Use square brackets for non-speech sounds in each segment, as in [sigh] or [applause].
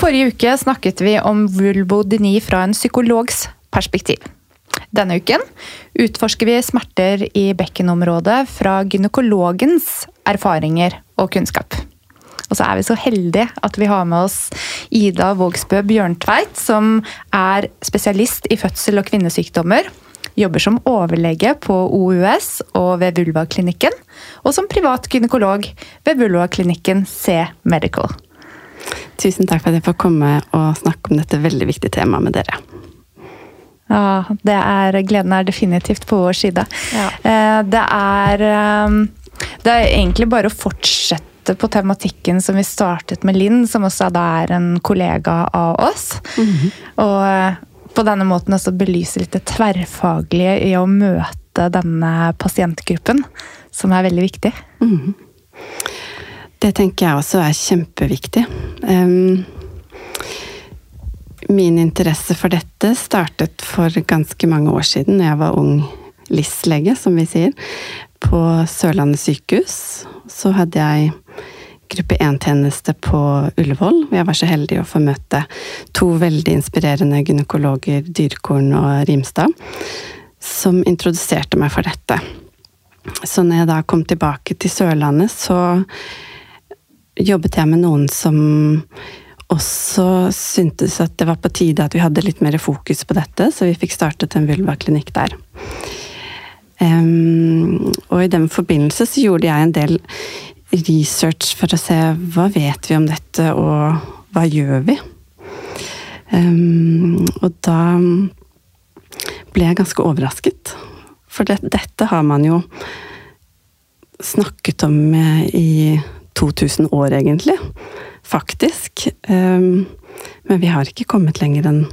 Forrige uke snakket vi om vulvodyni fra en psykologs perspektiv. Denne uken utforsker vi smerter i bekkenområdet fra gynekologens erfaringer og kunnskap. Og så er vi så heldige at vi har med oss Ida Vågsbø Bjørntveit, som er spesialist i fødsel- og kvinnesykdommer. Jobber som overlege på OUS og ved Vulvaklinikken. Og som privat gynekolog ved Vulvaklinikken C Medical. Tusen takk for at jeg får komme og snakke om dette veldig viktige temaet med dere. Ja, det er, gleden er definitivt på vår side. Ja. Eh, Det er eh, Det er egentlig bare å fortsette på tematikken som vi startet med Linn, som også da er en kollega av oss. Og eh, på denne måten også belyse litt det tverrfaglige i å møte denne pasientgruppen, som er veldig viktig. Det tenker jeg også er kjempeviktig. Um, min interesse for dette startet for ganske mange år siden, da jeg var ung LIS-lege, som vi sier, på Sørlandet sykehus. Så hadde jeg gruppe 1-tjeneste på Ullevål. Jeg var så heldig å få møte to veldig inspirerende gynekologer, Dyrkorn og Rimstad, som introduserte meg for dette. Så når jeg da kom tilbake til Sørlandet, så jobbet jeg med noen som også syntes at det var på tide at vi hadde litt mer fokus på dette, så vi fikk startet en vulvaklinikk der. Um, og i den forbindelse så gjorde jeg en del research for å se hva vet vi om dette, og hva gjør vi? Um, og da ble jeg ganske overrasket. For det, dette har man jo snakket om eh, i 2000 år, egentlig. Faktisk. Em, men vi har ikke kommet lenger enn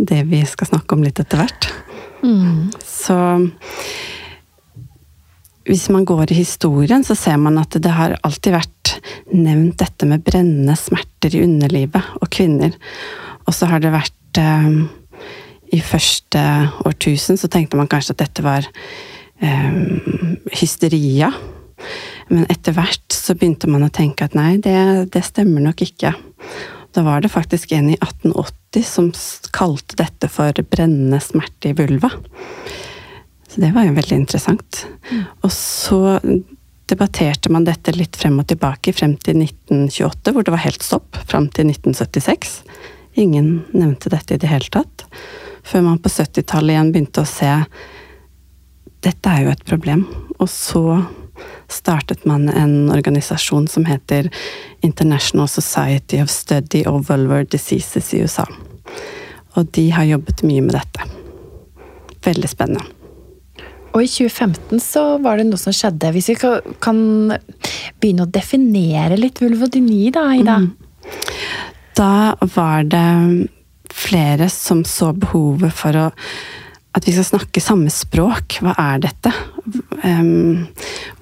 det vi skal snakke om litt etter hvert. Så hvis man går i historien, så ser man at det har alltid vært nevnt dette med brennende smerter i underlivet og kvinner. Og så har det vært eh, I første årtusen så tenkte man kanskje at dette var eh, hysteria. Men etter hvert så begynte man å tenke at nei, det, det stemmer nok ikke. Da var det faktisk en i 1880 som kalte dette for brennende smerte i vulva. Så det var jo veldig interessant. Og så debatterte man dette litt frem og tilbake, frem til 1928, hvor det var helt stopp. Fram til 1976. Ingen nevnte dette i det hele tatt. Før man på 70-tallet igjen begynte å se dette er jo et problem. Og så startet man en organisasjon som heter International Society of Study of Vulvar Diseases i USA. Og de har jobbet mye med dette. Veldig spennende. Og i 2015 så var det noe som skjedde. Hvis vi kan begynne å definere litt vulvodyni, da, Ida. Da var det flere som så behovet for å at vi skal snakke samme språk. Hva er dette? Em,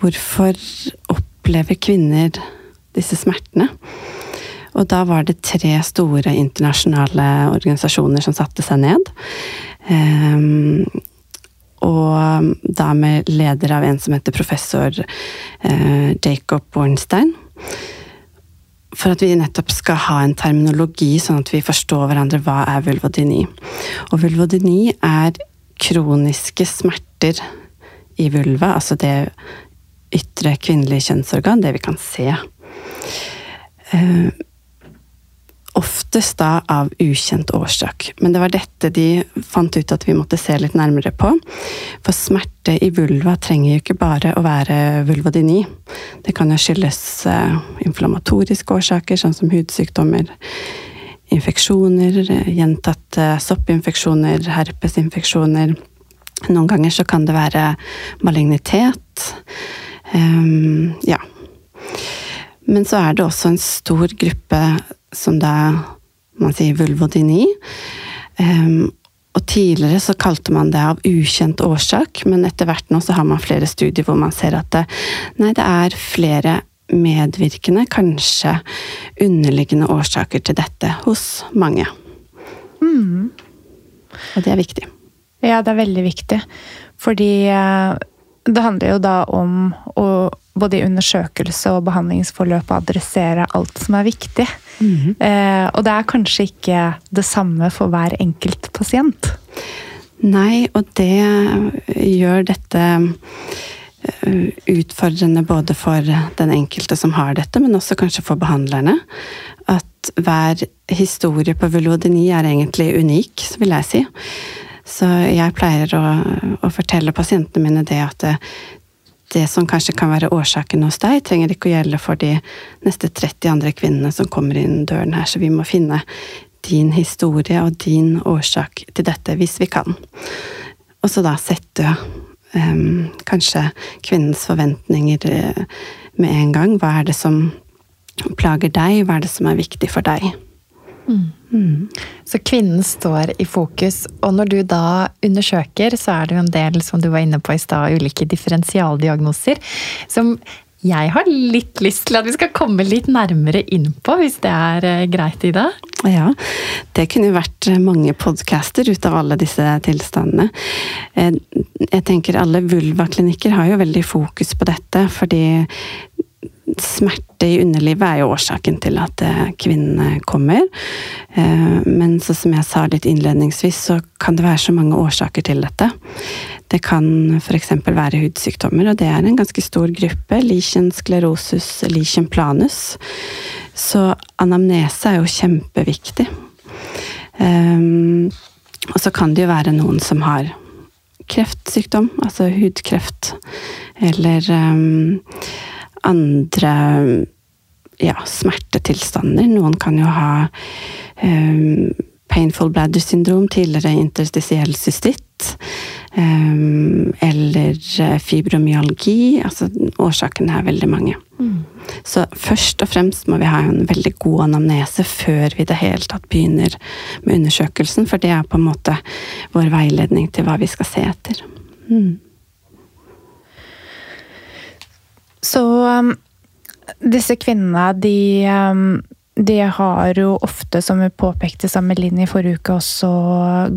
hvorfor opplever kvinner disse smertene? Og da var det tre store internasjonale organisasjoner som satte seg ned. Um, og da med leder av en som heter professor eh, Jacob Bornstein for at vi nettopp skal ha en terminologi, sånn at vi forstår hverandre. Hva er vulvodyni? Og vulvodyni er kroniske smerter i vulva, altså det ytre kvinnelige kjønnsorgan, det vi kan se. Eh, oftest da av ukjent årsak. Men det var dette de fant ut at vi måtte se litt nærmere på. For smerte i vulva trenger jo ikke bare å være vulvodyni. Det kan jo skyldes eh, inflammatoriske årsaker, sånn som hudsykdommer, infeksjoner, eh, gjentatte soppinfeksjoner, herpesinfeksjoner. Noen ganger så kan det være malignitet. Ehm, ja. Men så er det også en stor gruppe som da man sier vulvodyni. Um, og tidligere så kalte man det av ukjent årsak, men etter hvert nå så har man flere studier hvor man ser at det, nei, det er flere medvirkende, kanskje underliggende årsaker til dette hos mange. Mm. Og det er viktig. Ja, det er veldig viktig. Fordi eh, det handler jo da om å både i undersøkelse og behandlingsforløp adressere alt som er viktig. Mm. Eh, og det er kanskje ikke det samme for hver enkelt pasient. Nei, og det gjør dette eh, utfordrende både for den enkelte som har dette, men også kanskje for behandlerne. At hver historie på Velodini er egentlig unik, vil jeg si. Så jeg pleier å, å fortelle pasientene mine det at det, det som kanskje kan være årsaken hos deg, trenger ikke å gjelde for de neste 30 andre kvinnene som kommer inn døren her, så vi må finne din historie og din årsak til dette, hvis vi kan. Og så da sette um, kanskje kvinnens forventninger eh, med en gang. Hva er det som plager deg, hva er det som er viktig for deg? Mm. Mm. Så kvinnen står i fokus, og når du da undersøker, så er det jo en del, som du var inne på i stad, ulike differensialdiagnoser som jeg har litt lyst til at vi skal komme litt nærmere inn på, hvis det er eh, greit, Ida? Ja, det kunne vært mange podcaster ut av alle disse tilstandene. Eh, jeg tenker alle vulvaklinikker har jo veldig fokus på dette, fordi smerte i underlivet er jo årsaken til at eh, kvinnene kommer. Eh, men som jeg sa litt innledningsvis, så kan det være så mange årsaker til dette. Det kan f.eks. være hudsykdommer, og det er en ganske stor gruppe. Lichen sklerosus, lichen planus. Så anamnese er jo kjempeviktig. Um, og så kan det jo være noen som har kreftsykdom, altså hudkreft, eller andre ja, smertetilstander. Noen kan jo ha um, painful bladder syndrom, tidligere interstisiell cystitt. Um, eller fibromyalgi. Altså årsakene er veldig mange. Mm. Så først og fremst må vi ha en veldig god anamnese før vi i det hele tatt begynner med undersøkelsen, for det er på en måte vår veiledning til hva vi skal se etter. Mm. Så um, disse kvinnene, de, um, de, har jo ofte, som vi påpekte sammen med Linn i forrige uke, også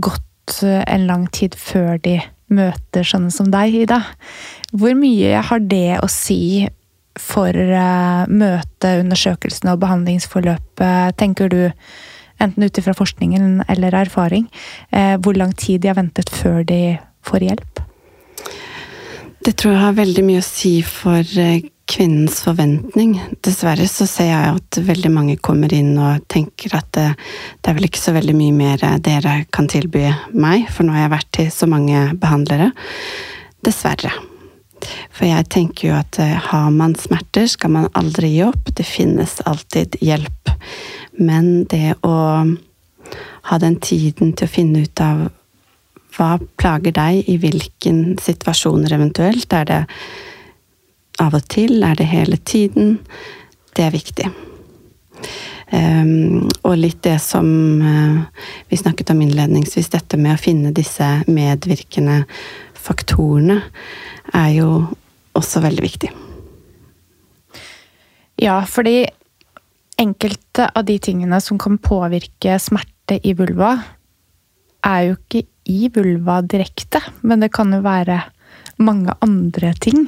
gått uh, en lang tid før de møter sånne som deg, Ida. Hvor mye har det å si for uh, møtet, undersøkelsene og behandlingsforløpet, tenker du? Enten ut ifra forskningen eller erfaring. Uh, hvor lang tid de har ventet før de får hjelp? Det tror jeg har veldig mye å si for eh, kvinnens forventning. Dessverre så ser jeg at veldig mange kommer inn og tenker at det, det, er vel ikke så veldig mye mer dere kan tilby meg, for nå har jeg vært til så mange behandlere. Dessverre. For jeg tenker jo at eh, har man smerter, skal man aldri gi opp. Det finnes alltid hjelp. Men det å ha den tiden til å finne ut av hva plager deg i hvilken situasjoner eventuelt? Er det av og til? Er det hele tiden? Det er viktig. Um, og litt det som uh, vi snakket om innledningsvis, dette med å finne disse medvirkende faktorene, er jo også veldig viktig. Ja, fordi enkelte av de tingene som kan påvirke smerte i vulva, er jo ikke i vulva direkte, men det kan jo være mange andre ting.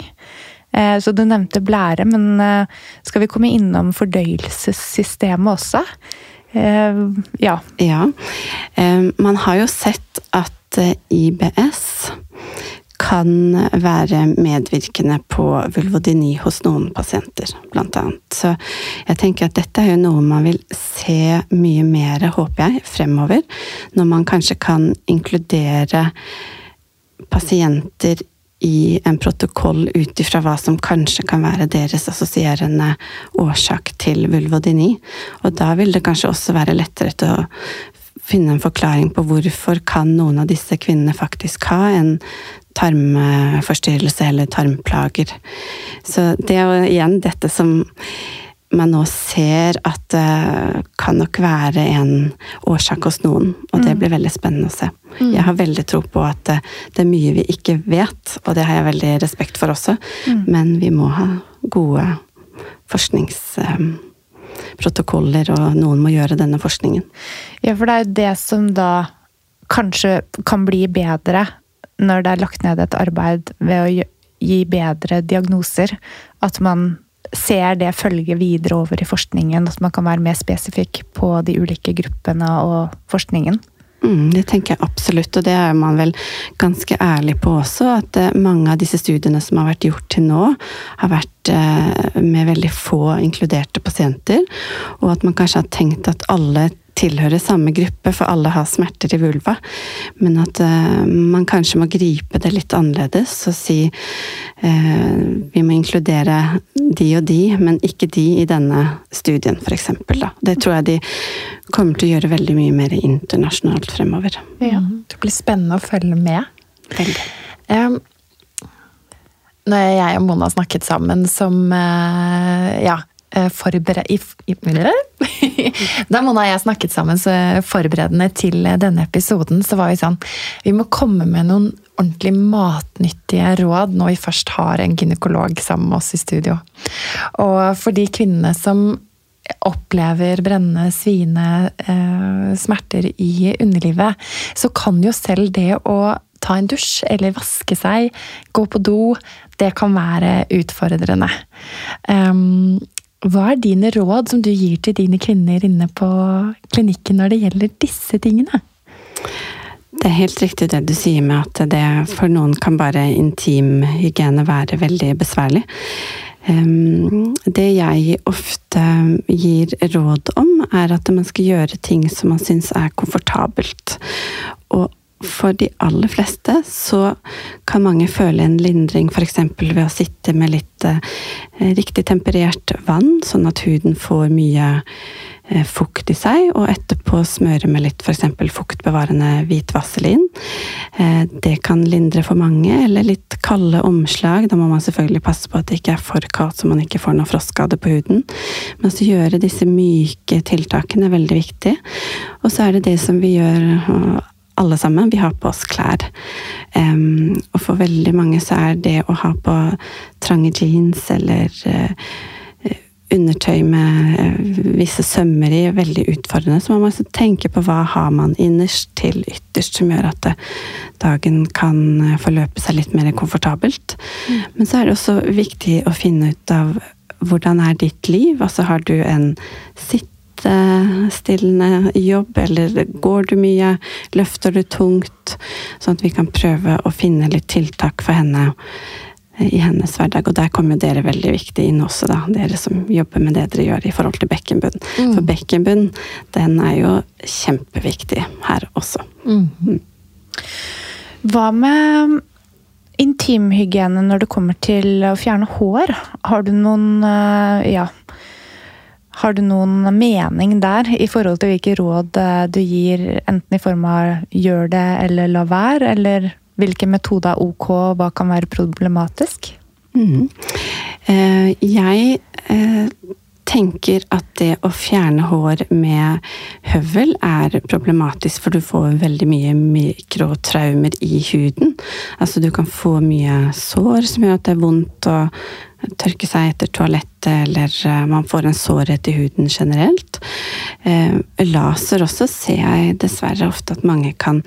Eh, så du nevnte blære, men eh, skal vi komme innom fordøyelsessystemet også? Eh, ja. Ja. Man har jo sett at IBS kan være medvirkende på vulvodyni hos noen pasienter, blant annet. Så jeg tenker at dette er jo noe man vil se mye mer, håper jeg, fremover. Når man kanskje kan inkludere pasienter i en protokoll ut ifra hva som kanskje kan være deres assosierende årsak til vulvodyni. Og da vil det kanskje også være lettere til å finne en forklaring på hvorfor kan noen av disse kvinnene faktisk ha en tarmforstyrrelse eller tarmplager. Så det er jo igjen dette som man nå ser at det kan nok være en årsak hos noen. Og det blir veldig spennende å se. Jeg har veldig tro på at det, det er mye vi ikke vet, og det har jeg veldig respekt for også. Men vi må ha gode forskningsprotokoller, og noen må gjøre denne forskningen. Ja, for det er jo det som da kanskje kan bli bedre når det er lagt ned et arbeid ved å gi bedre diagnoser. At man ser det følge videre over i forskningen. At man kan være mer spesifikk på de ulike gruppene og forskningen. Mm, det tenker jeg absolutt, og det er man vel ganske ærlig på også. At eh, mange av disse studiene som har vært gjort til nå, har vært eh, med veldig få inkluderte pasienter. Og at man kanskje har tenkt at alle tilhører samme gruppe, for alle har smerter i vulva. Men at uh, man kanskje må gripe det litt annerledes og si uh, vi må inkludere de og de, men ikke de i denne studien, f.eks. Det tror jeg de kommer til å gjøre veldig mye mer internasjonalt fremover. Ja, Det blir spennende å følge med. Veldig. Um, når jeg og Mona snakket sammen som uh, ja, eh, forbered... I, i, [laughs] da Mona og jeg snakket sammen så forberedende til denne episoden, så var vi sånn Vi må komme med noen ordentlig matnyttige råd når vi først har en gynekolog sammen med oss i studio. Og for de kvinnene som opplever brennende, sviende eh, smerter i underlivet, så kan jo selv det å ta en dusj eller vaske seg, gå på do, det kan være utfordrende. Um, hva er dine råd som du gir til dine kvinner inne på klinikken når det gjelder disse tingene? Det er helt riktig det du sier med at det for noen kan bare intimhygiene være veldig besværlig. Um, det jeg ofte gir råd om, er at man skal gjøre ting som man syns er komfortabelt. Og for de aller fleste så kan mange føle en lindring f.eks. ved å sitte med litt eh, riktig temperert vann, sånn at huden får mye eh, fukt i seg, og etterpå smøre med litt f.eks. fuktbevarende hvit vaselin. Eh, det kan lindre for mange, eller litt kalde omslag. Da må man selvfølgelig passe på at det ikke er for kaldt, så man ikke får noe frostskade på huden. Men så gjøre disse myke tiltakene er veldig viktig. Og så er det det som vi gjør alle sammen, vi har på oss klær. Um, og for veldig mange så er det å ha på trange jeans eller uh, undertøy med uh, visse sømmer i veldig utfordrende. Så man må også tenke på hva har man innerst til ytterst som gjør at uh, dagen kan forløpe seg litt mer komfortabelt. Mm. Men så er det også viktig å finne ut av hvordan er ditt liv? Altså har du en sitt stillende jobb, eller går du mye, løfter du tungt? Sånn at vi kan prøve å finne litt tiltak for henne i hennes hverdag. Og der kommer dere veldig viktig inn også, da. Dere som jobber med det dere gjør i forhold til bekkenbunn. Mm. For bekkenbunn, den er jo kjempeviktig her også. Mm. Mm. Hva med intimhygiene når det kommer til å fjerne hår? Har du noen ja, har du noen mening der i forhold til hvilke råd du gir, enten i form av gjør det eller la være, eller hvilke metoder er ok, og hva kan være problematisk? Mm. Jeg tenker at det å fjerne hår med høvel er problematisk, for du får veldig mye mikrotraumer i huden. Altså du kan få mye sår som gjør at det er vondt å tørke seg etter toalettet, eller man får en sårhet i huden generelt. Laser også ser jeg dessverre ofte at mange kan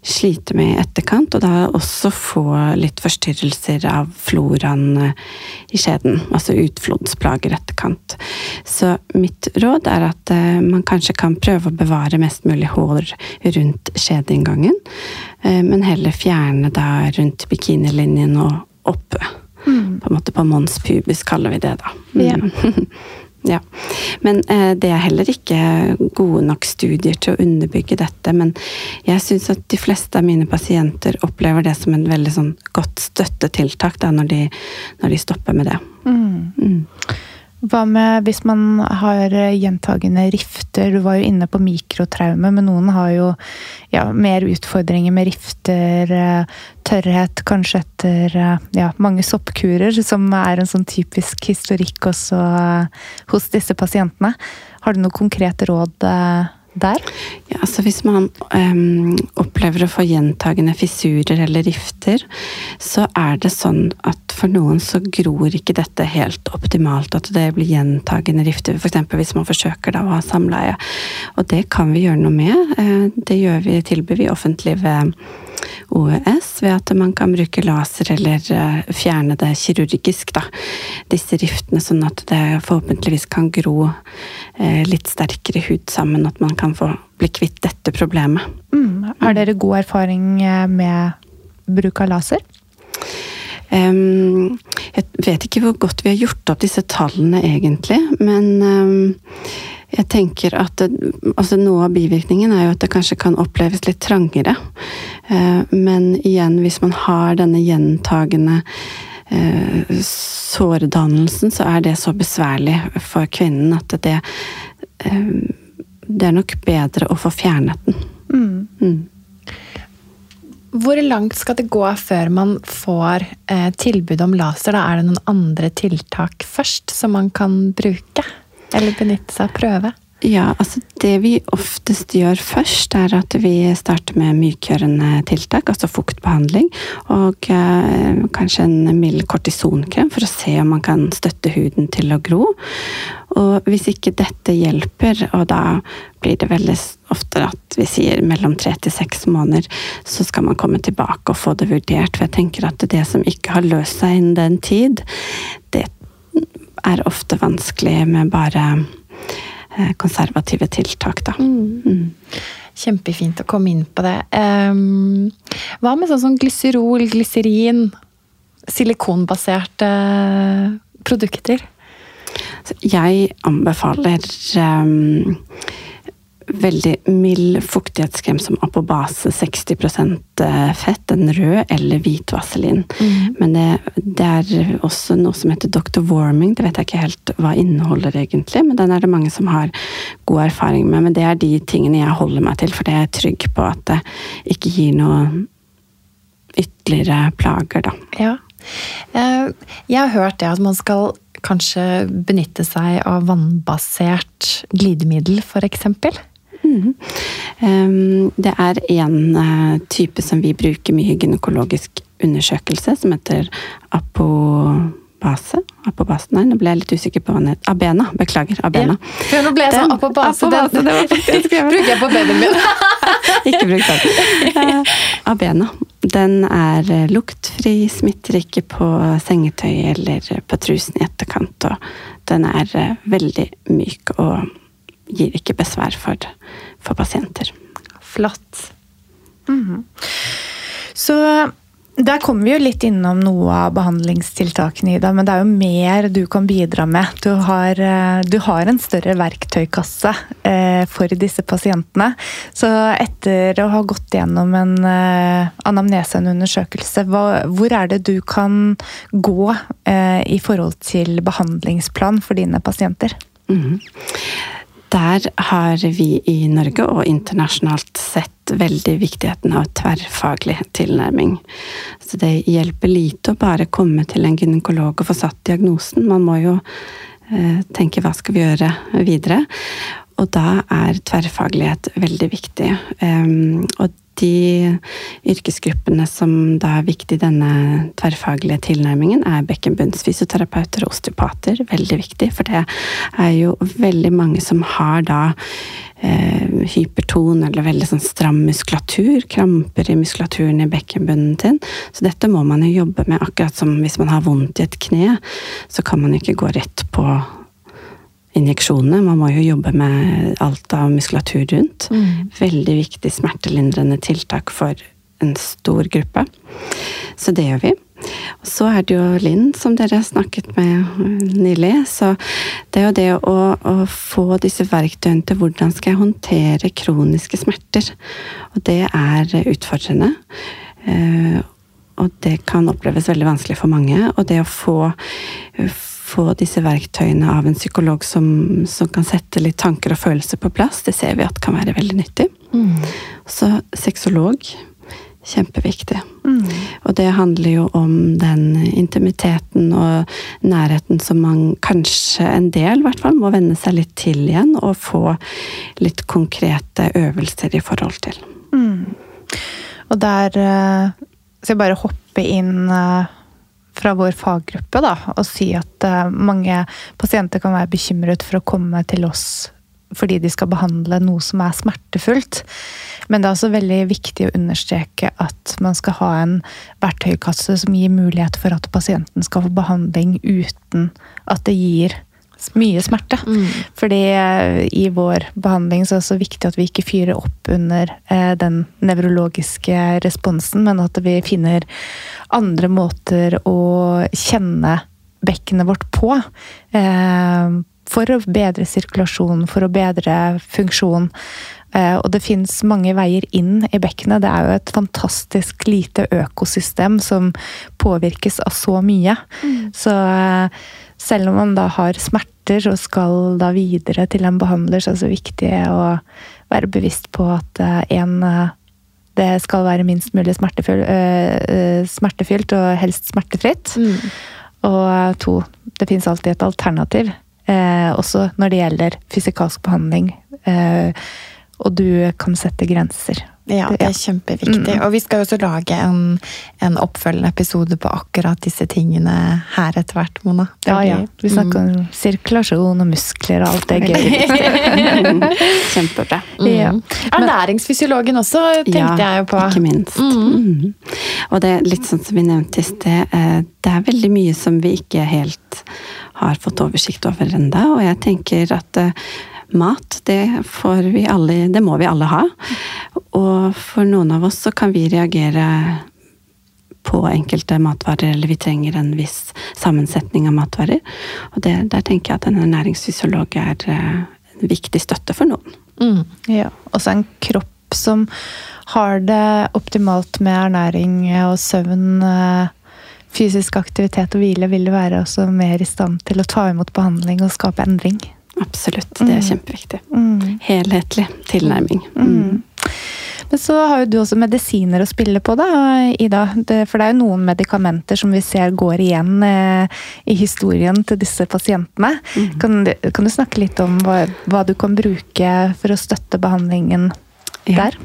slite med i etterkant, og da også få litt forstyrrelser av floraen i skjeden. Altså utflodsplager etterkant. Så mitt råd er at man kanskje kan prøve å bevare mest mulig hår rundt skjedeinngangen, men heller fjerne da rundt bikinilinjen og oppe. Mm. På en måte på mons pubis kaller vi det, da. Mm. Ja. [laughs] Ja. Men eh, det er heller ikke gode nok studier til å underbygge dette. Men jeg syns at de fleste av mine pasienter opplever det som en veldig sånn godt støttetiltak da, når, de, når de stopper med det. Mm. Hva med hvis man har gjentagende rifter? Du var jo inne på mikrotraume, men noen har jo ja, mer utfordringer med rifter, eh, tørrhet kanskje etter eh, ja, mange soppkurer, som er en sånn typisk historikk også eh, hos disse pasientene. Har du noe konkret råd der? Ja, altså Hvis man um, opplever å få gjentagende fissurer eller rifter, så er det sånn at for noen så gror ikke dette helt optimalt. At det blir gjentagende rifter, f.eks. hvis man forsøker da å ha samleie. Og det kan vi gjøre noe med. Eh, det gjør vi, tilbyr vi offentlig ved OES ved at man kan bruke laser eller eh, fjerne det kirurgisk, da. Disse riftene, sånn at det forhåpentligvis kan gro eh, litt sterkere hud sammen, at man kan få bli kvitt dette problemet. Mm. Har dere god erfaring eh, med bruk av laser? Um, jeg vet ikke hvor godt vi har gjort opp disse tallene, egentlig, men um, jeg tenker at altså Noe av bivirkningen er jo at det kanskje kan oppleves litt trangere. Eh, men igjen, hvis man har denne gjentagende eh, sårdannelsen, så er det så besværlig for kvinnen at det eh, Det er nok bedre å få fjernet den. Mm. Mm. Hvor langt skal det gå før man får eh, tilbud om laser? Da er det noen andre tiltak først som man kan bruke? Eller benytte seg av prøve? Ja, altså det vi oftest gjør først, er at vi starter med mykgjørende tiltak, altså fuktbehandling, og eh, kanskje en mild kortisonkrem for å se om man kan støtte huden til å gro. Og hvis ikke dette hjelper, og da blir det veldig ofte at vi sier mellom tre til seks måneder, så skal man komme tilbake og få det vurdert. For jeg tenker at det som ikke har løst seg innen den tid, det er ofte vanskelig med bare eh, konservative tiltak, da. Mm. Mm. Kjempefint å komme inn på det. Um, hva med sånn som glyserol, glyserin, silikonbaserte produkter? Jeg anbefaler um, veldig mild fuktighetskrem som er på base 60 eh, fett, en rød eller hvit vaselin. Mm. Men det, det, er også noe som heter Dr. Warming, det vet jeg ikke helt hva inneholder egentlig, men den er det mange som har god erfaring med. Men det er de tingene jeg holder meg til, for det er jeg trygg på at det ikke gir noe ytterligere plager, da. Ja. Eh, jeg har hørt det at man skal kanskje benytte seg av vannbasert glidemiddel, f.eks. Mm. Det er en eh, type som vi bruker mye i gynekologisk undersøkelse, som heter apobase. Apobase, nei, nå ble jeg litt usikker på hva den het. Abena. Beklager. Abena. Ja, nå ble jeg sånn apobase. apobase den, [laughs] bruker jeg på babyen min. [laughs] ikke bruk den. Uh, [laughs] Abena. Den er eh, luktfri, smitter ikke på sengetøy eller på trusen i etterkant. Og den er veldig myk og gir ikke besvær for, for pasienter. Flott. Mm -hmm. Så der kommer vi jo litt innom noe av behandlingstiltakene, Ida, men det er jo mer du kan bidra med. Du har, eh, du har en større verktøykasse eh, for disse pasientene. Så etter å ha gått gjennom en eh, anamnese, en undersøkelse, hvor er det du kan gå i forhold til behandlingsplan for dine pasienter? Mm -hmm. Der har vi i Norge og internasjonalt sett veldig viktigheten av tverrfaglig tilnærming. Så det hjelper lite å bare komme til en gynekolog og få satt diagnosen. Man må jo eh, tenke hva skal vi gjøre videre. Og da er tverrfaglighet veldig viktig. Um, og de yrkesgruppene som da er viktig i denne tverrfaglige tilnærmingen, er bekkenbunnsfysioterapeuter og osteopater. Veldig viktig, for det er jo veldig mange som har da eh, hyperton eller veldig sånn stram muskulatur. Kramper i muskulaturen i bekkenbunnen sin. Så dette må man jo jobbe med, akkurat som hvis man har vondt i et kne, så kan man ikke gå rett på injeksjonene. Man må jo jobbe med alt av muskulatur rundt. Mm. Veldig viktig smertelindrende tiltak for en stor gruppe. Så det gjør vi. Så er det jo Linn, som dere snakket med nylig. Så det er jo det å, å få disse verktøyene til hvordan skal jeg håndtere kroniske smerter. Og det er utfordrende. Eh, og det kan oppleves veldig vanskelig for mange. Og det å få få disse verktøyene av en psykolog som, som, kan sette litt tanker og følelser på plass, det ser vi at kan være veldig nyttig. Mm. Så sexolog kjempeviktig. Mm. Og det handler jo om den intimiteten og nærheten som man kanskje en del, i hvert fall, må venne seg litt til igjen, og få litt konkrete øvelser i forhold til. Mm. Og der eh, skal jeg bare hoppe inn eh, fra vår faggruppe da, og si at uh, mange pasienter kan være bekymret for å komme til oss fordi de skal behandle noe som er smertefullt. Men det er også veldig viktig å understreke at man skal ha en verktøykasse som gir mulighet for at pasienten skal få behandling uten at det gir mye smerte. Mm. Fordi eh, i vår behandling så er det så viktig at vi ikke fyrer opp under eh, den nevrologiske responsen, men at vi finner andre måter å kjenne bekkenet vårt på. Eh, for å bedre sirkulasjon, for å bedre funksjon. Og det fins mange veier inn i bekkenet. Det er jo et fantastisk lite økosystem som påvirkes av så mye. Mm. Så selv om man da har smerter og skal da videre til en behandler, så er det så viktig å være bevisst på at eh, eh, det skal være minst mulig smertefylt, eh, smertefylt og helst smertefritt. Mm. Og to, det fins alltid et alternativ. også når det gjelder fysikalsk behandling. Og du kan sette grenser. Ja, det er kjempeviktig. Mm. Og vi skal jo også lage en, en, oppfølgende episode på akkurat disse tingene her etter hvert, Mona. Ja, ja. Vi snakker mm. om sirkulasjon og muskler og alt det gøy. [laughs] Kjempebra. [laughs] Mm. Ja. Ernæringsfysiologen også, tenkte ja, jeg jo på. Ikke minst. Mm. mm. Og det er litt sånn som vi nevnte i sted, eh, det er veldig mye som vi ikke helt har fått oversikt over ennå. Og jeg tenker at eh, mat, det får vi alle Det må vi alle ha. Og for noen av oss så kan vi reagere på enkelte matvarer, eller vi trenger en viss sammensetning av matvarer. Og det, der tenker jeg at en ernæringsfysiolog er eh, en viktig støtte for noen. Mm. Ja, Også en kropp som har det optimalt med ernæring og søvn. Eh, fysisk aktivitet og hvile vil være også mer i stand til å ta imot behandling og skape endring. Absolutt. Det er mm. kjempeviktig. Mm. Helhetlig tilnærming. Mm. Men så har jo du også medisiner å spille på, da, Ida. for det er jo noen medikamenter som vi ser går igjen eh, i historien til disse pasientene. Mm. Kan, kan, du snakke litt om hva, hva, du kan bruke for å støtte behandlingen ja. der?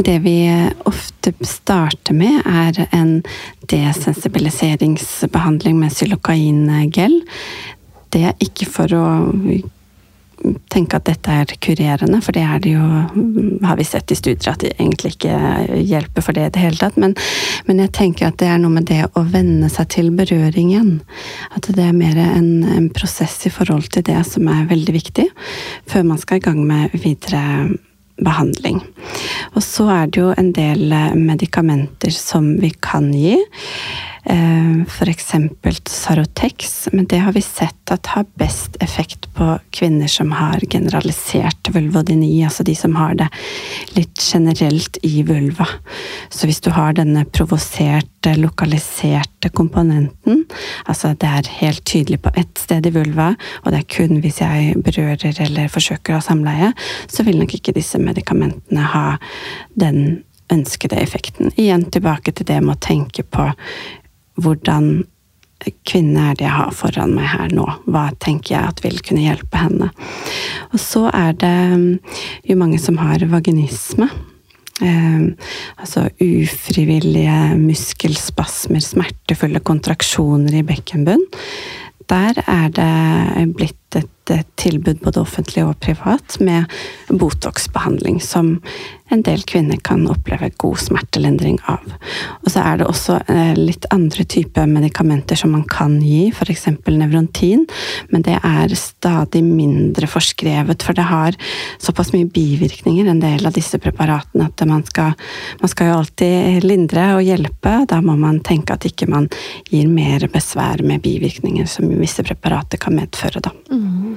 Det vi ofte starter med, er en desensibiliseringsbehandling med xylokain-gel det ikke for å tenke at dette er kurerende, for det er det jo Har vi sett i studier at det egentlig ikke hjelper for det i det hele tatt. Men, men, jeg tenker at det er noe med det å venne seg til berøringen. At det er mer en, en prosess i forhold til det som er veldig viktig, før man skal i gang med videre behandling. Og så er det jo en del medikamenter som vi kan gi. Eh, F.eks. Sarotex, men det har vi sett at har best effekt på kvinner som har generalisert vulvodyni, altså de som har det litt generelt i vulva. Så hvis du har denne provoserte, lokaliserte komponenten, altså det er helt tydelig på ett sted i vulva, og det er kun hvis jeg berører eller forsøker å ha samleie, så vil nok ikke disse medikamentene ha den ønskede effekten. Igjen tilbake til det med å tenke på hvordan kvinne er det jeg har foran meg her nå? Hva tenker jeg at vil kunne hjelpe henne? Og så er det mm, jo mange som har vaginisme. Eh, altså ufrivillige muskelspasmer, smertefulle kontraksjoner i bekkenbunn. Der er det blitt et tilbud både offentlig og privat med Botox-behandling, som en del kvinner kan oppleve god smertelindring av. Og så er det også eh, litt andre typer medikamenter som man kan gi, f.eks. nevrontin, men det er stadig mindre forskrevet, for det har såpass mye bivirkninger, en del av disse preparatene, at man skal, man skal jo alltid lindre og hjelpe. Da må man tenke at ikke man gir mer besvær med bivirkninger som visse preparater kan medføre. Da. Mm.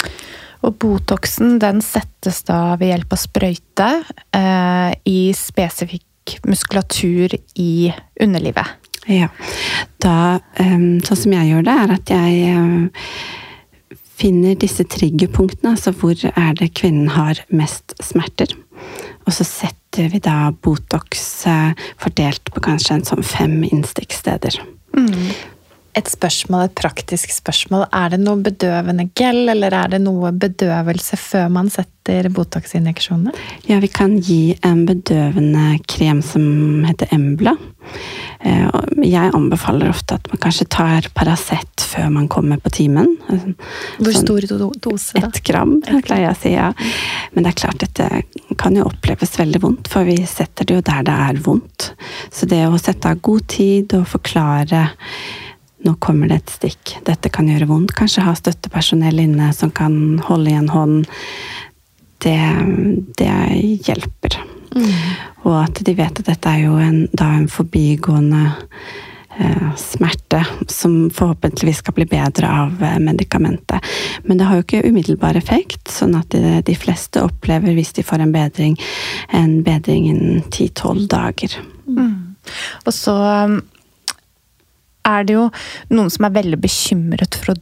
Og Botoxen den settes da ved hjelp av sprøyte eh, i spesifikk muskulatur i underlivet. Ja. Da, um, sånn som jeg gjør det, er at jeg um, finner disse triggerpunktene, altså hvor er det kvinnen har mest smerter. Og så setter vi da Botox uh, fordelt på kanskje en sånn fem innstikksteder. Mm. Et spørsmål, et praktisk spørsmål. Er det noe bedøvende gel, eller er det noe bedøvelse før man setter Botox-injeksjonene? Ja, vi kan gi en bedøvende krem som heter Embla. Eh, jeg anbefaler ofte at man kanskje tar Paracet før man kommer på timen. Hvor sånn, stor dose, da? Ett gram, pleier jeg å si. ja. Men det er klart, dette kan jo oppleves veldig vondt, for vi setter det jo der det er vondt. Så det å sette av god tid og forklare nå kommer det et stikk, dette kan gjøre vondt. Kanskje ha støttepersonell inne som kan holde i en hånd. Det, det hjelper. Mm. Og at de vet at dette er jo en, da en forbigående eh, smerte som forhåpentligvis skal bli bedre av eh, medikamentet. Men det har jo ikke umiddelbar effekt, sånn at de, de fleste opplever, hvis de får en bedring, en bedring innen 10-12 dager. Mm. Og så er det jo noen som er veldig bekymret for å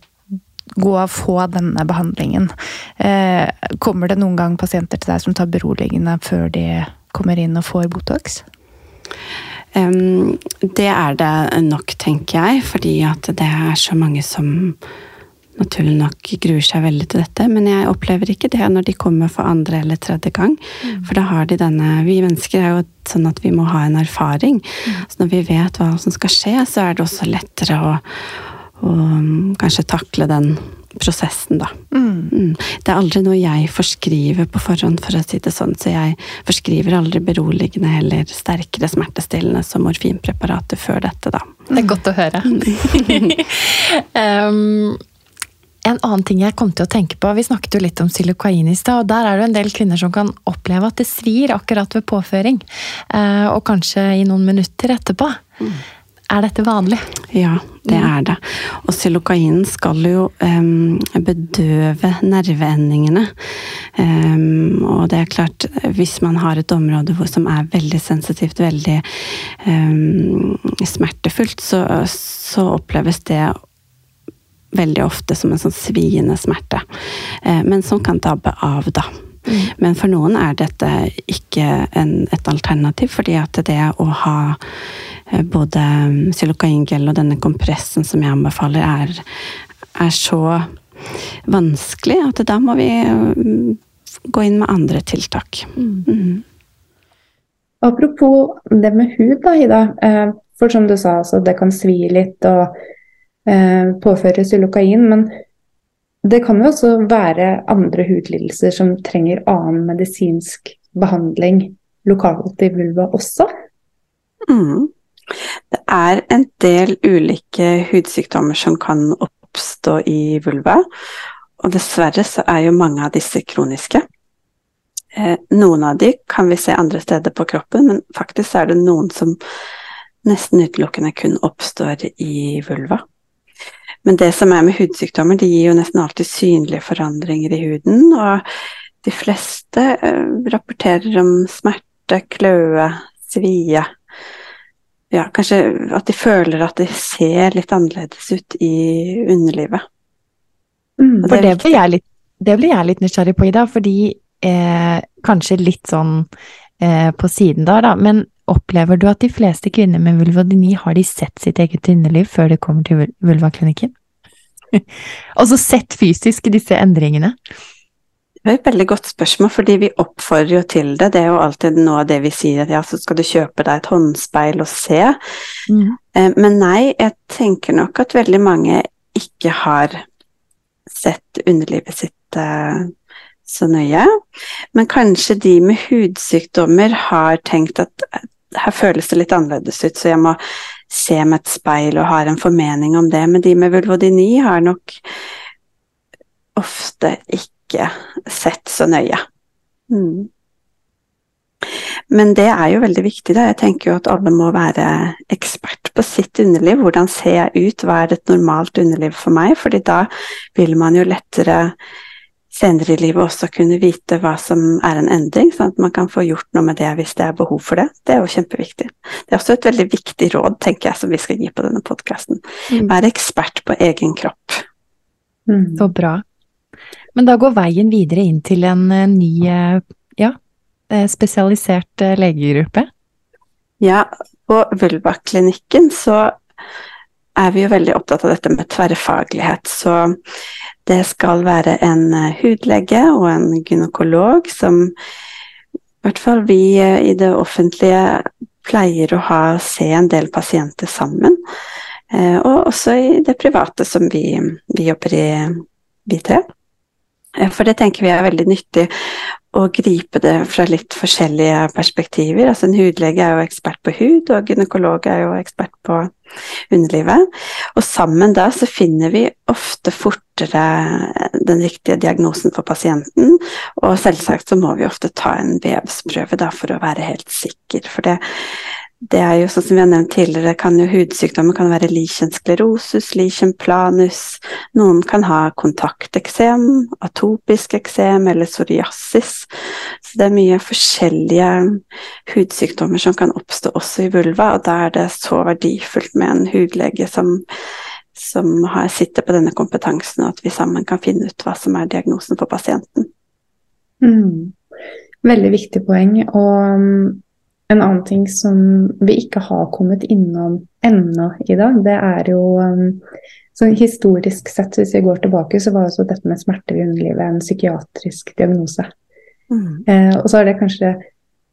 gå og få denne behandlingen. Eh, kommer det noen gang pasienter til deg som tar beroligende før de kommer inn og får Botox? Um, det er det nok, tenker jeg, fordi at det er så mange som naturlig nok gruer seg veldig til dette. Men jeg opplever ikke det når de kommer for andre eller tredje gang. Mm. For da har de denne Vi mennesker er jo sånn at vi må ha en erfaring. Mm. Så når vi vet hva som skal skje, så er det også lettere å, å um, kanskje takle den prosessen, da. Mm. mm. Det er aldri noe jeg forskriver på forhånd, for å si det sånn. Så jeg forskriver aldri beroligende eller sterkere smertestillende som morfinpreparater før dette, da. Det er godt å høre. [laughs] um, En annen ting jeg kom til å tenke på, Vi snakket jo litt om silokain i stad. og Der er det en del kvinner som kan oppleve at det svir akkurat ved påføring. Eh, og kanskje i noen minutter etterpå. Mm. Er dette vanlig? Ja, det er det. Og silokain skal jo um, bedøve nerveendingene. Um, og det er klart, hvis man har et område hvor, som er veldig sensitivt, veldig um, smertefullt, så, så oppleves det veldig ofte som en sånn sviende smerte. Eh, men som kan dabbe av, da. Mm. Men for noen er dette ikke en, et alternativ, fordi at det å ha eh, både xylokaingel og denne kompressen som jeg anbefaler, er, er så vanskelig at da må vi mm, gå inn med andre tiltak. Mm. mm. Apropos det med hud, da, Ida. Eh, for som du sa, altså, det kan svi litt, og påføres xylokain. Men det kan jo også være andre hudlidelser som trenger annen medisinsk behandling lokalt i vulva også. Mm. Det er en del ulike hudsykdommer som kan oppstå i vulva. Og dessverre så er jo mange av disse kroniske. Eh, noen av de kan vi se andre steder på kroppen, men faktisk er det noen som nesten utelukkende kun oppstår i vulva. Men det som er med hudsykdommer, de gir jo nesten alltid synlige forandringer i huden. Og de fleste uh, rapporterer om smerte, kløe, svie. Ja, kanskje at de føler at de ser litt annerledes ut i underlivet. Mm, for det, blir jeg litt, det blir jeg litt nysgjerrig på, Ida, fordi eh, kanskje litt sånn eh, på siden der, da, men Opplever du at de fleste kvinner med vulvodyni har de sett sitt eget underliv før de kommer til vulvaklinikken? [laughs] altså sett fysisk disse endringene? Det er et veldig godt spørsmål, fordi vi oppfordrer jo til det. Det er jo alltid noe av det vi sier, at ja, så skal du kjøpe deg et håndspeil og se. Mm. Eh, men nei, jeg tenker nok at veldig mange ikke har sett underlivet sitt eh, så nøye. Men kanskje de med hudsykdommer har tenkt at her føles det litt annerledes ut, så jeg må se med et speil og har en formening om det. Men de med vulvodyni har nok ofte ikke sett så nøye. Mm. Men det er jo veldig viktig. Da. Jeg tenker jo at alle må være ekspert på sitt underliv. Hvordan ser jeg ut, hva er et normalt underliv for meg? Fordi da vil man jo lettere senere i livet også kunne vite hva som er en endring, sånn at man kan få gjort noe med det hvis det er behov for det. Det er jo kjempeviktig. Det er også et veldig viktig råd, tenker jeg, som vi skal gi på denne podkasten. Vær ekspert på egen kropp. Mm. Så bra. Men da går veien videre inn til en eh, ny, eh, ja, eh, spesialisert legegruppe? Ja, på Vulva-klinikken så er vi jo veldig opptatt av dette med tverrfaglighet. Så det skal være en hudlege og en gynekolog som i hvert fall vi i det offentlige pleier å ha, se en del pasienter sammen. Og også i det private som vi, vi jobber i, vi tre. Eh, for det tenker vi er veldig nyttig å gripe det fra litt forskjellige perspektiver. Altså En hudlege er jo ekspert på hud, og gynekolog er jo ekspert på underlivet. Og sammen da så finner vi ofte fortere den riktige diagnosen for pasienten. Og selvsagt så må vi ofte ta en vevsprøve da for å være helt sikker. For det, det er jo sånn som vi har nevnt tidligere, kan jo hudsykdommer kan være lichen sklerosus, lichen planus. Noen kan ha kontakteksem, atopisk eksem eller psoriasis. Så det er mye forskjellige hudsykdommer som kan oppstå også i vulva, og da er det så verdifullt med en hudlege som, som har, sitter på denne kompetansen, og at vi sammen kan finne ut hva som er diagnosen for pasienten. Mm. Veldig viktig poeng. og en annen ting som vi ikke har kommet innom ennå i dag, det er jo um, så Historisk sett, hvis vi går tilbake, så var altså dette med smerter i underlivet en psykiatrisk diagnose. Mm. Eh, og så har det kanskje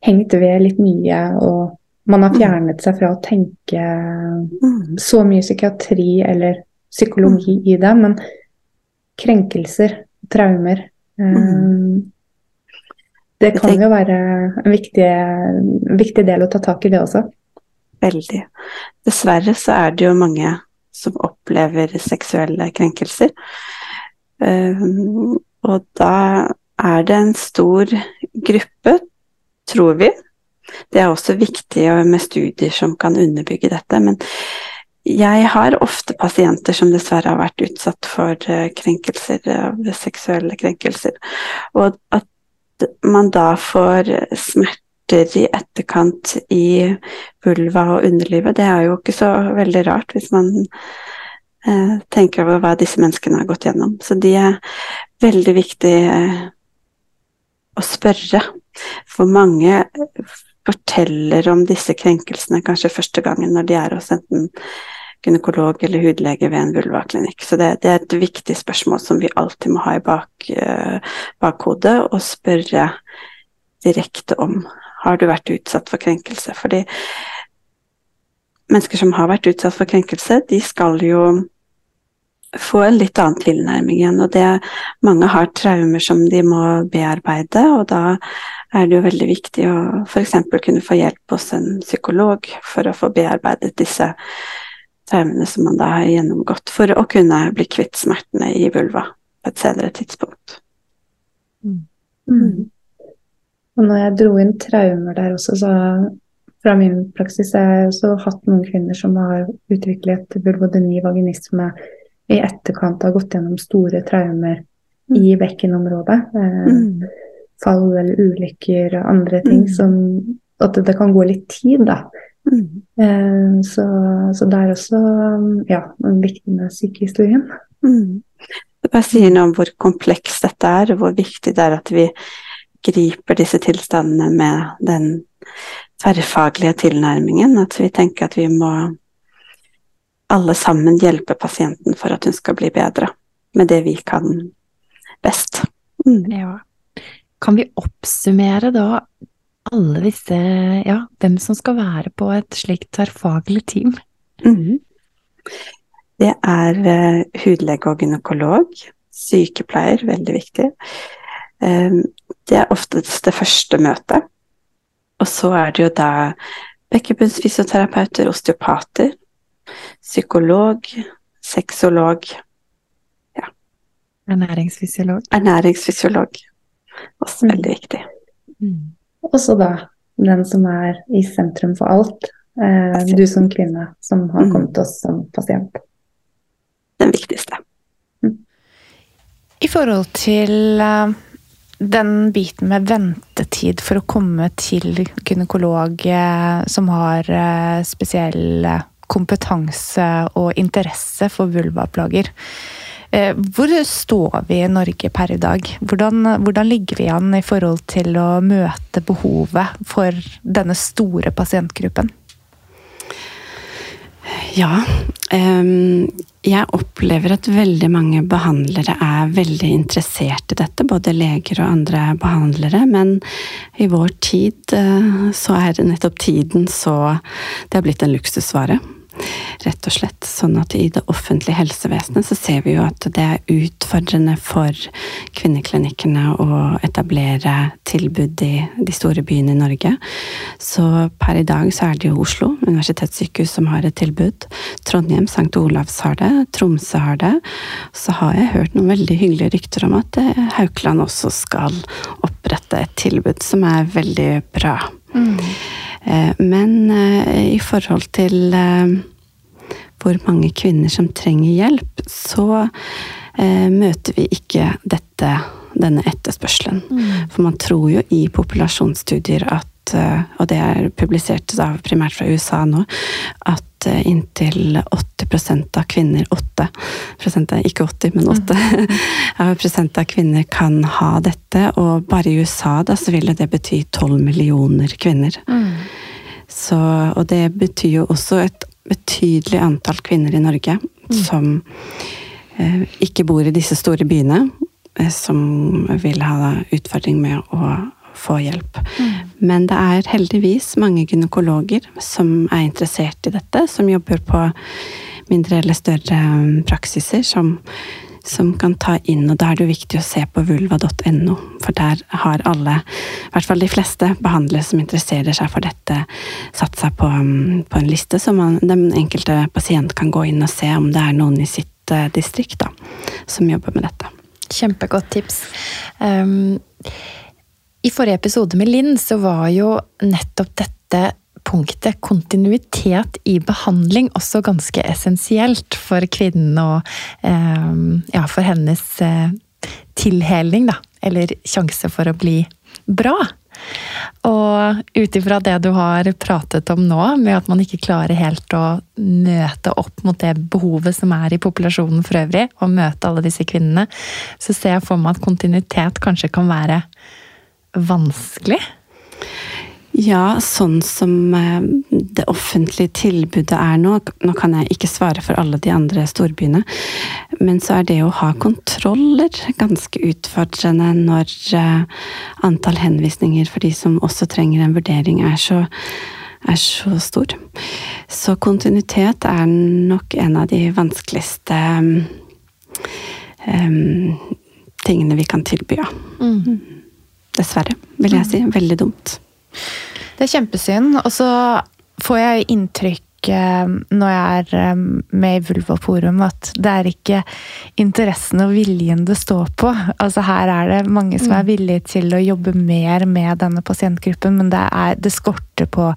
hengt ved litt mye, og man har mm. fjernet seg fra å tenke mm. så mye psykiatri eller psykologi mm. i det, men krenkelser, traumer eh, det kan jo være en viktig, viktig, del å ta tak i det også. Veldig. Dessverre så er det jo mange som opplever seksuelle krenkelser. Um, og da er det en stor gruppe, tror vi. Det er også viktig med studier som kan underbygge dette. Men jeg har ofte pasienter som dessverre har vært utsatt for eh, krenkelser, seksuelle krenkelser. Og at man da får smerter i etterkant i vulva og underlivet, det er jo ikke så veldig rart hvis man eh, tenker over hva disse menneskene har gått gjennom. Så de er veldig viktig eh, å spørre. For mange forteller om disse krenkelsene kanskje første gangen når de er hos enten gynekolog eller hudlege ved en vulvaklinikk. Så det, det, er et viktig spørsmål som vi alltid må ha i bak, uh, bakhodet, og spørre direkte om har du vært utsatt for krenkelse. Fordi mennesker som har vært utsatt for krenkelse, de skal jo få en litt annen tilnærming igjen. Og det mange har traumer som de må bearbeide, og da er det jo veldig viktig å f.eks. kunne få hjelp hos en psykolog for å få bearbeidet disse traumene som man da har gjennomgått, for å kunne bli kvitt smertene i vulva på et senere tidspunkt. Mm. Mm. Og når jeg dro inn traumer der også, så fra min praksis har jeg også hatt noen kvinner som har utviklet vulvodyni, vaginisme, i etterkant har gått gjennom store traumer mm. i bekkenområdet. Eh, mm. fall eller ulykker og andre ting mm. som At det kan gå litt tid, da. Mm. Eh, så, så, det er også ja, viktig med sykehistorien. Mm. Det bare sier noe om hvor komplekst dette er, og hvor viktig det er at vi griper disse tilstandene med den tverrfaglige tilnærmingen. At vi tenker at vi må alle sammen hjelpe pasienten for at hun skal bli bedre med det vi kan best. Mm. Ja. Kan vi oppsummere da alle disse Ja, hvem som skal være på et slikt tverrfaglig team? Mm. Det er uh, hudlege og gynekolog. Sykepleier, veldig viktig. Um, det er oftest det første møtet. Og så er det jo da bekkenbunnsfysioterapeuter, osteopater, psykolog, sexolog ja. Ernæringsfysiolog. Ernæringsfysiolog. Også veldig viktig. Mm. Og så da den som er i sentrum for alt. Eh, du som kvinne som har mm. kommet til oss som pasient. Den viktigste. Mm. I forhold til eh, den biten med ventetid for å komme til gynekolog eh, som har eh, spesiell kompetanse og interesse for vulvaplager. Hvor står vi i Norge per i dag? Hvordan, hvordan, ligger vi an i forhold til å møte behovet for denne store pasientgruppen? Ja. Jeg opplever at veldig mange behandlere er veldig interessert i dette. Både leger og andre behandlere. Men i vår tid uh, så er nettopp tiden så Det har blitt en luksusvare rett og slett. Sånn at i det offentlige helsevesenet så ser vi jo at det er utfordrende for kvinneklinikkene å etablere tilbud i de store byene i Norge. Så per i dag så er det jo Oslo universitetssykehus som har et tilbud. Trondheim, St. Olavs har det. Tromsø har det. Så har jeg hørt noen veldig hyggelige rykter om at eh, Haukeland også skal opprette et tilbud, som er veldig bra. Mm. Eh, men eh, i forhold til hvor mange kvinner som trenger hjelp, så eh, møter vi ikke dette, denne etterspørselen. Mm. For man tror jo i populasjonsstudier at, eh, og det er publisert da, primært fra USA nå, at eh, inntil 80% av kvinner 8% ikke 80, men 8 mm. [laughs] av kvinner kan ha dette. Og bare i USA da, så ville det bety 12 millioner kvinner. Mm. Så, og det betyr jo også et betydelig antall kvinner i Norge mm. som eh, ikke bor i disse store byene, eh, som vil ha utfordring med å få hjelp. Mm. Men det er heldigvis mange gynekologer som er interessert i dette, som jobber på mindre eller større eh, praksiser, som som kan ta inn, og da er det jo viktig å se på vulva.no, for der har alle, i hvert fall de fleste behandlere som interesserer seg for dette, satt seg på, um, på en liste, så man, den enkelte pasient kan gå inn og se om det er noen i sitt uh, distrikt da, som jobber med dette. Kjempegodt tips. Um, I forrige episode med Linn så var jo nettopp dette punktet kontinuitet i behandling også ganske essensielt for kvinnen og eh, ja, for hennes eh, tilheling, da. Eller sjanse for å bli bra. Og ut ifra det du har pratet om nå, med at man ikke klarer helt å møte opp mot det behovet som er i populasjonen for øvrig, og møte alle disse kvinnene, så ser jeg for meg at kontinuitet kanskje kan være vanskelig. Ja, sånn som eh, det offentlige tilbudet er nå. Nå kan jeg ikke svare for alle de andre storbyene, men så er det å ha kontroller ganske utfordrende når eh, antall henvisninger for de som også trenger en vurdering, er så, er så stor. Så kontinuitet er nok en av de vanskeligste um, tingene vi kan tilby, ja. Mm. Dessverre, vil jeg si. Veldig dumt. Det er kjempesynd. Og så får jeg inntrykk eh, når jeg er eh, med i Vulvaforum, at det er ikke interessen og viljen det står på. Altså Her er det mange som er mm. villige til å jobbe mer med denne pasientgruppen, men det, er, det skorter på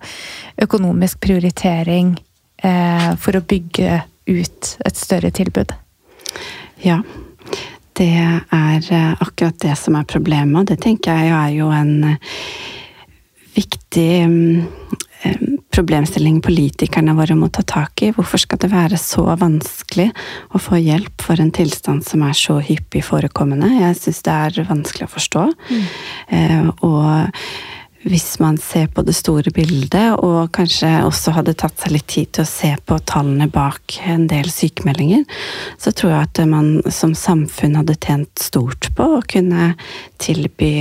økonomisk prioritering eh, for å bygge ut et større tilbud. Ja. Det er eh, akkurat det som er problemet, og det tenker jeg er jo en viktig mm, eh, problemstilling politikerne våre må ta tak i. Hvorfor skal det være så vanskelig å få hjelp for en tilstand som er så hyppig forekommende? Jeg syns det er vanskelig å forstå. Mm. Og hvis man ser på det store bildet, og kanskje også hadde tatt seg litt tid til å se på tallene bak en del sykemeldinger, så tror jeg at man som samfunn hadde tjent stort på å kunne tilby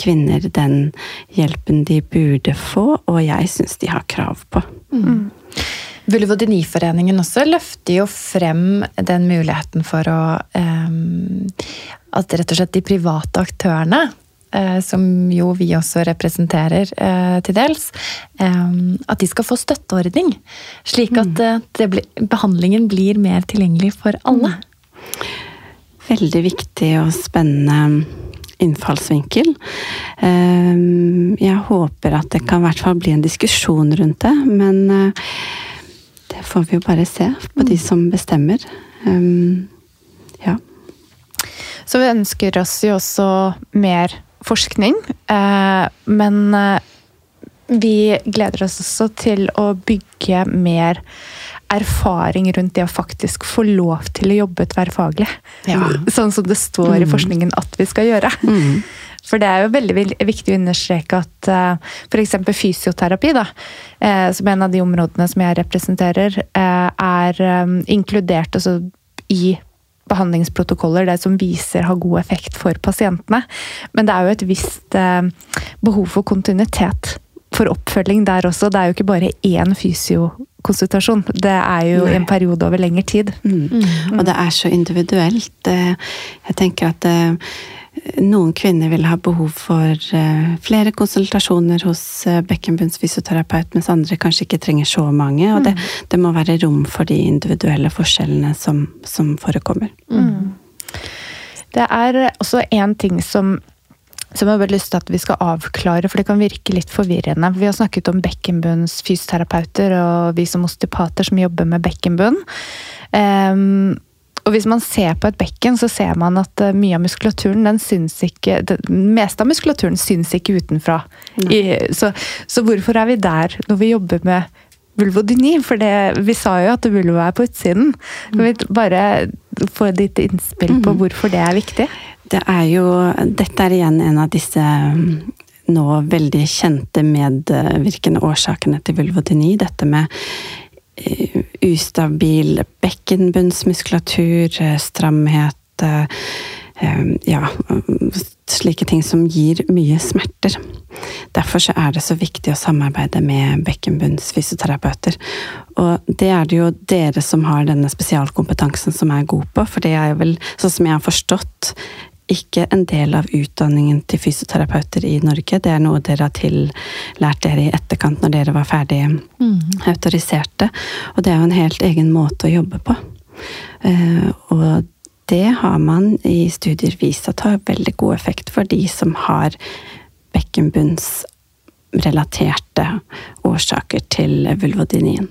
kvinner den hjelpen de burde få, og jeg syns de har krav på. Mm. Vulvodyniforeningen også løfter jo frem den muligheten for å um, At rett og slett de private aktørene Eh, som jo vi også representerer eh, til dels, eh, at de skal få støtteordning. Slik at mm. blir, behandlingen blir mer tilgjengelig for alle. Veldig viktig og spennende innfallsvinkel. Jeg håper at det kan i hvert fall bli en diskusjon rundt det, men det får vi jo bare se på de mm. som bestemmer. Ja. Så vi ønsker oss jo også mer forskning, eh, men eh, vi gleder oss også til å bygge mer erfaring rundt det å faktisk få lov til å jobbe tverrfaglig. Ja. Sånn som det står i forskningen at vi skal gjøre. Mm. For det er jo veldig viktig å understreke at uh, f.eks. fysioterapi, da, eh, som en av de områdene som jeg representerer, eh, er eh, inkludert altså, i behandlingsprotokoller, det som viser har god effekt for pasientene. Men det er jo et visst eh, behov for kontinuitet for oppfølging der også. Det er jo ikke bare én fysiokonsultasjon. Det er jo Nei. en periode over lengre tid. Mm. Og det er så individuelt. Eh, Jeg tenker at eh, noen kvinner vil ha behov for eh, flere konsultasjoner hos bekkenbunnsfysioterapeut, fysioterapeut, mens andre kanskje ikke trenger så mange. Og det, det må være rom for de individuelle forskjellene som, som forekommer. Det er også én ting som, som jeg har lyst til at vi skal avklare, for det kan virke litt forvirrende. Vi har snakket om bekkenbunns fysioterapeuter og vi som osteopater som jobber med bekkenbunn. Ehm, og hvis man ser på et bekken, så ser man at eh, mye av muskulaturen, den syns ikke Det meste av muskulaturen syns ikke utenfra. I, så, så hvorfor er vi der når vi jobber med vulvodyni? For det, vi sa jo at vulva er på utsiden. Kan vi bare få ditt innspill på hvorfor det er viktig? Det er jo Dette er igjen en av disse mm, nå veldig kjente medvirkende årsakene til vulvodyni. Dette med ustabil bekkenbunnsmuskulatur, eh, stramhet eh, eh, Ja, slike ting som gir mye smerter. Derfor så er det så viktig å samarbeide med bekkenbunnsfysioterapeuter. Og det er det jo dere som har denne spesialkompetansen som er god på, for det er vel, sånn som jeg har forstått, ikke en del av utdanningen til fysioterapeuter i Norge. Det er noe dere har tillært dere i etterkant når dere var ferdig autoriserte. Og det er jo en helt egen måte å jobbe på. Eh, Og det har man i studier vist at har veldig god effekt for de som har bekkenbunnsrelaterte årsaker til vulvodynien.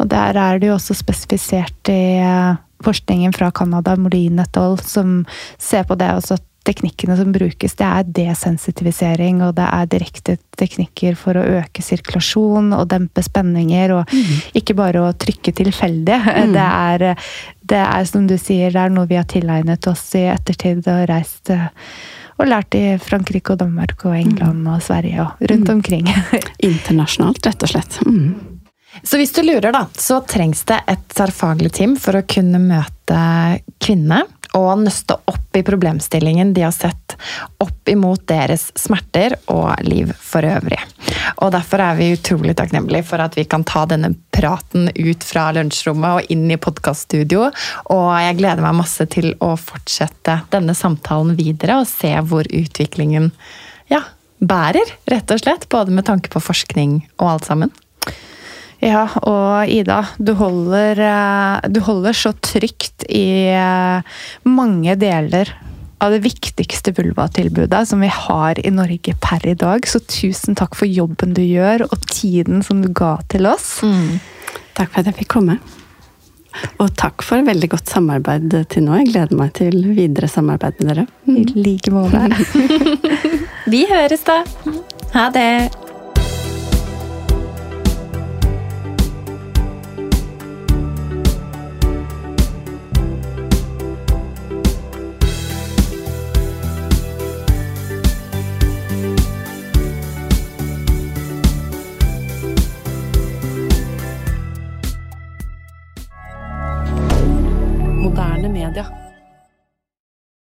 Og der er det jo også spesifisert i eh, forskningen fra Canada, Molin et al., som ser på det også at teknikkene som brukes, det er desensitivisering, og det er direkte teknikker for å øke sirkulasjon og dempe spenninger, og ikke bare å trykke tilfeldig. [laughs] Det, er, det er, som du sier, det er noe vi har tilegnet oss i ettertid og reist eh, og lært i Frankrike og Danmark og England og Sverige og rundt omkring. [laughs] Internasjonalt, rett og slett. Mm. Så hvis du lurer, da, så trengs det et tverrfaglig team for å kunne møte kvinnene og nøste opp i problemstillingen de har sett opp imot deres smerter og liv for øvrig. Og derfor er vi utrolig takknemlige for at vi kan ta denne praten ut fra lunsjrommet og inn i podkaststudio. Og jeg gleder meg masse til å fortsette denne samtalen videre og se hvor utviklingen ja, bærer, rett og slett. Både med tanke på forskning og alt sammen. Ja, og Ida, du holder, eh, du holder så trygt i eh, mange deler av det viktigste vulvatilbudet som vi har i Norge per i dag. Så tusen takk for jobben du gjør, og tiden som du ga til oss. Takk for at jeg fikk komme. Og takk for veldig godt samarbeid til nå. Jeg gleder meg til videre samarbeid med dere. I like måte. [laughs] [laughs] Vi høres da! Ha det! milliardaire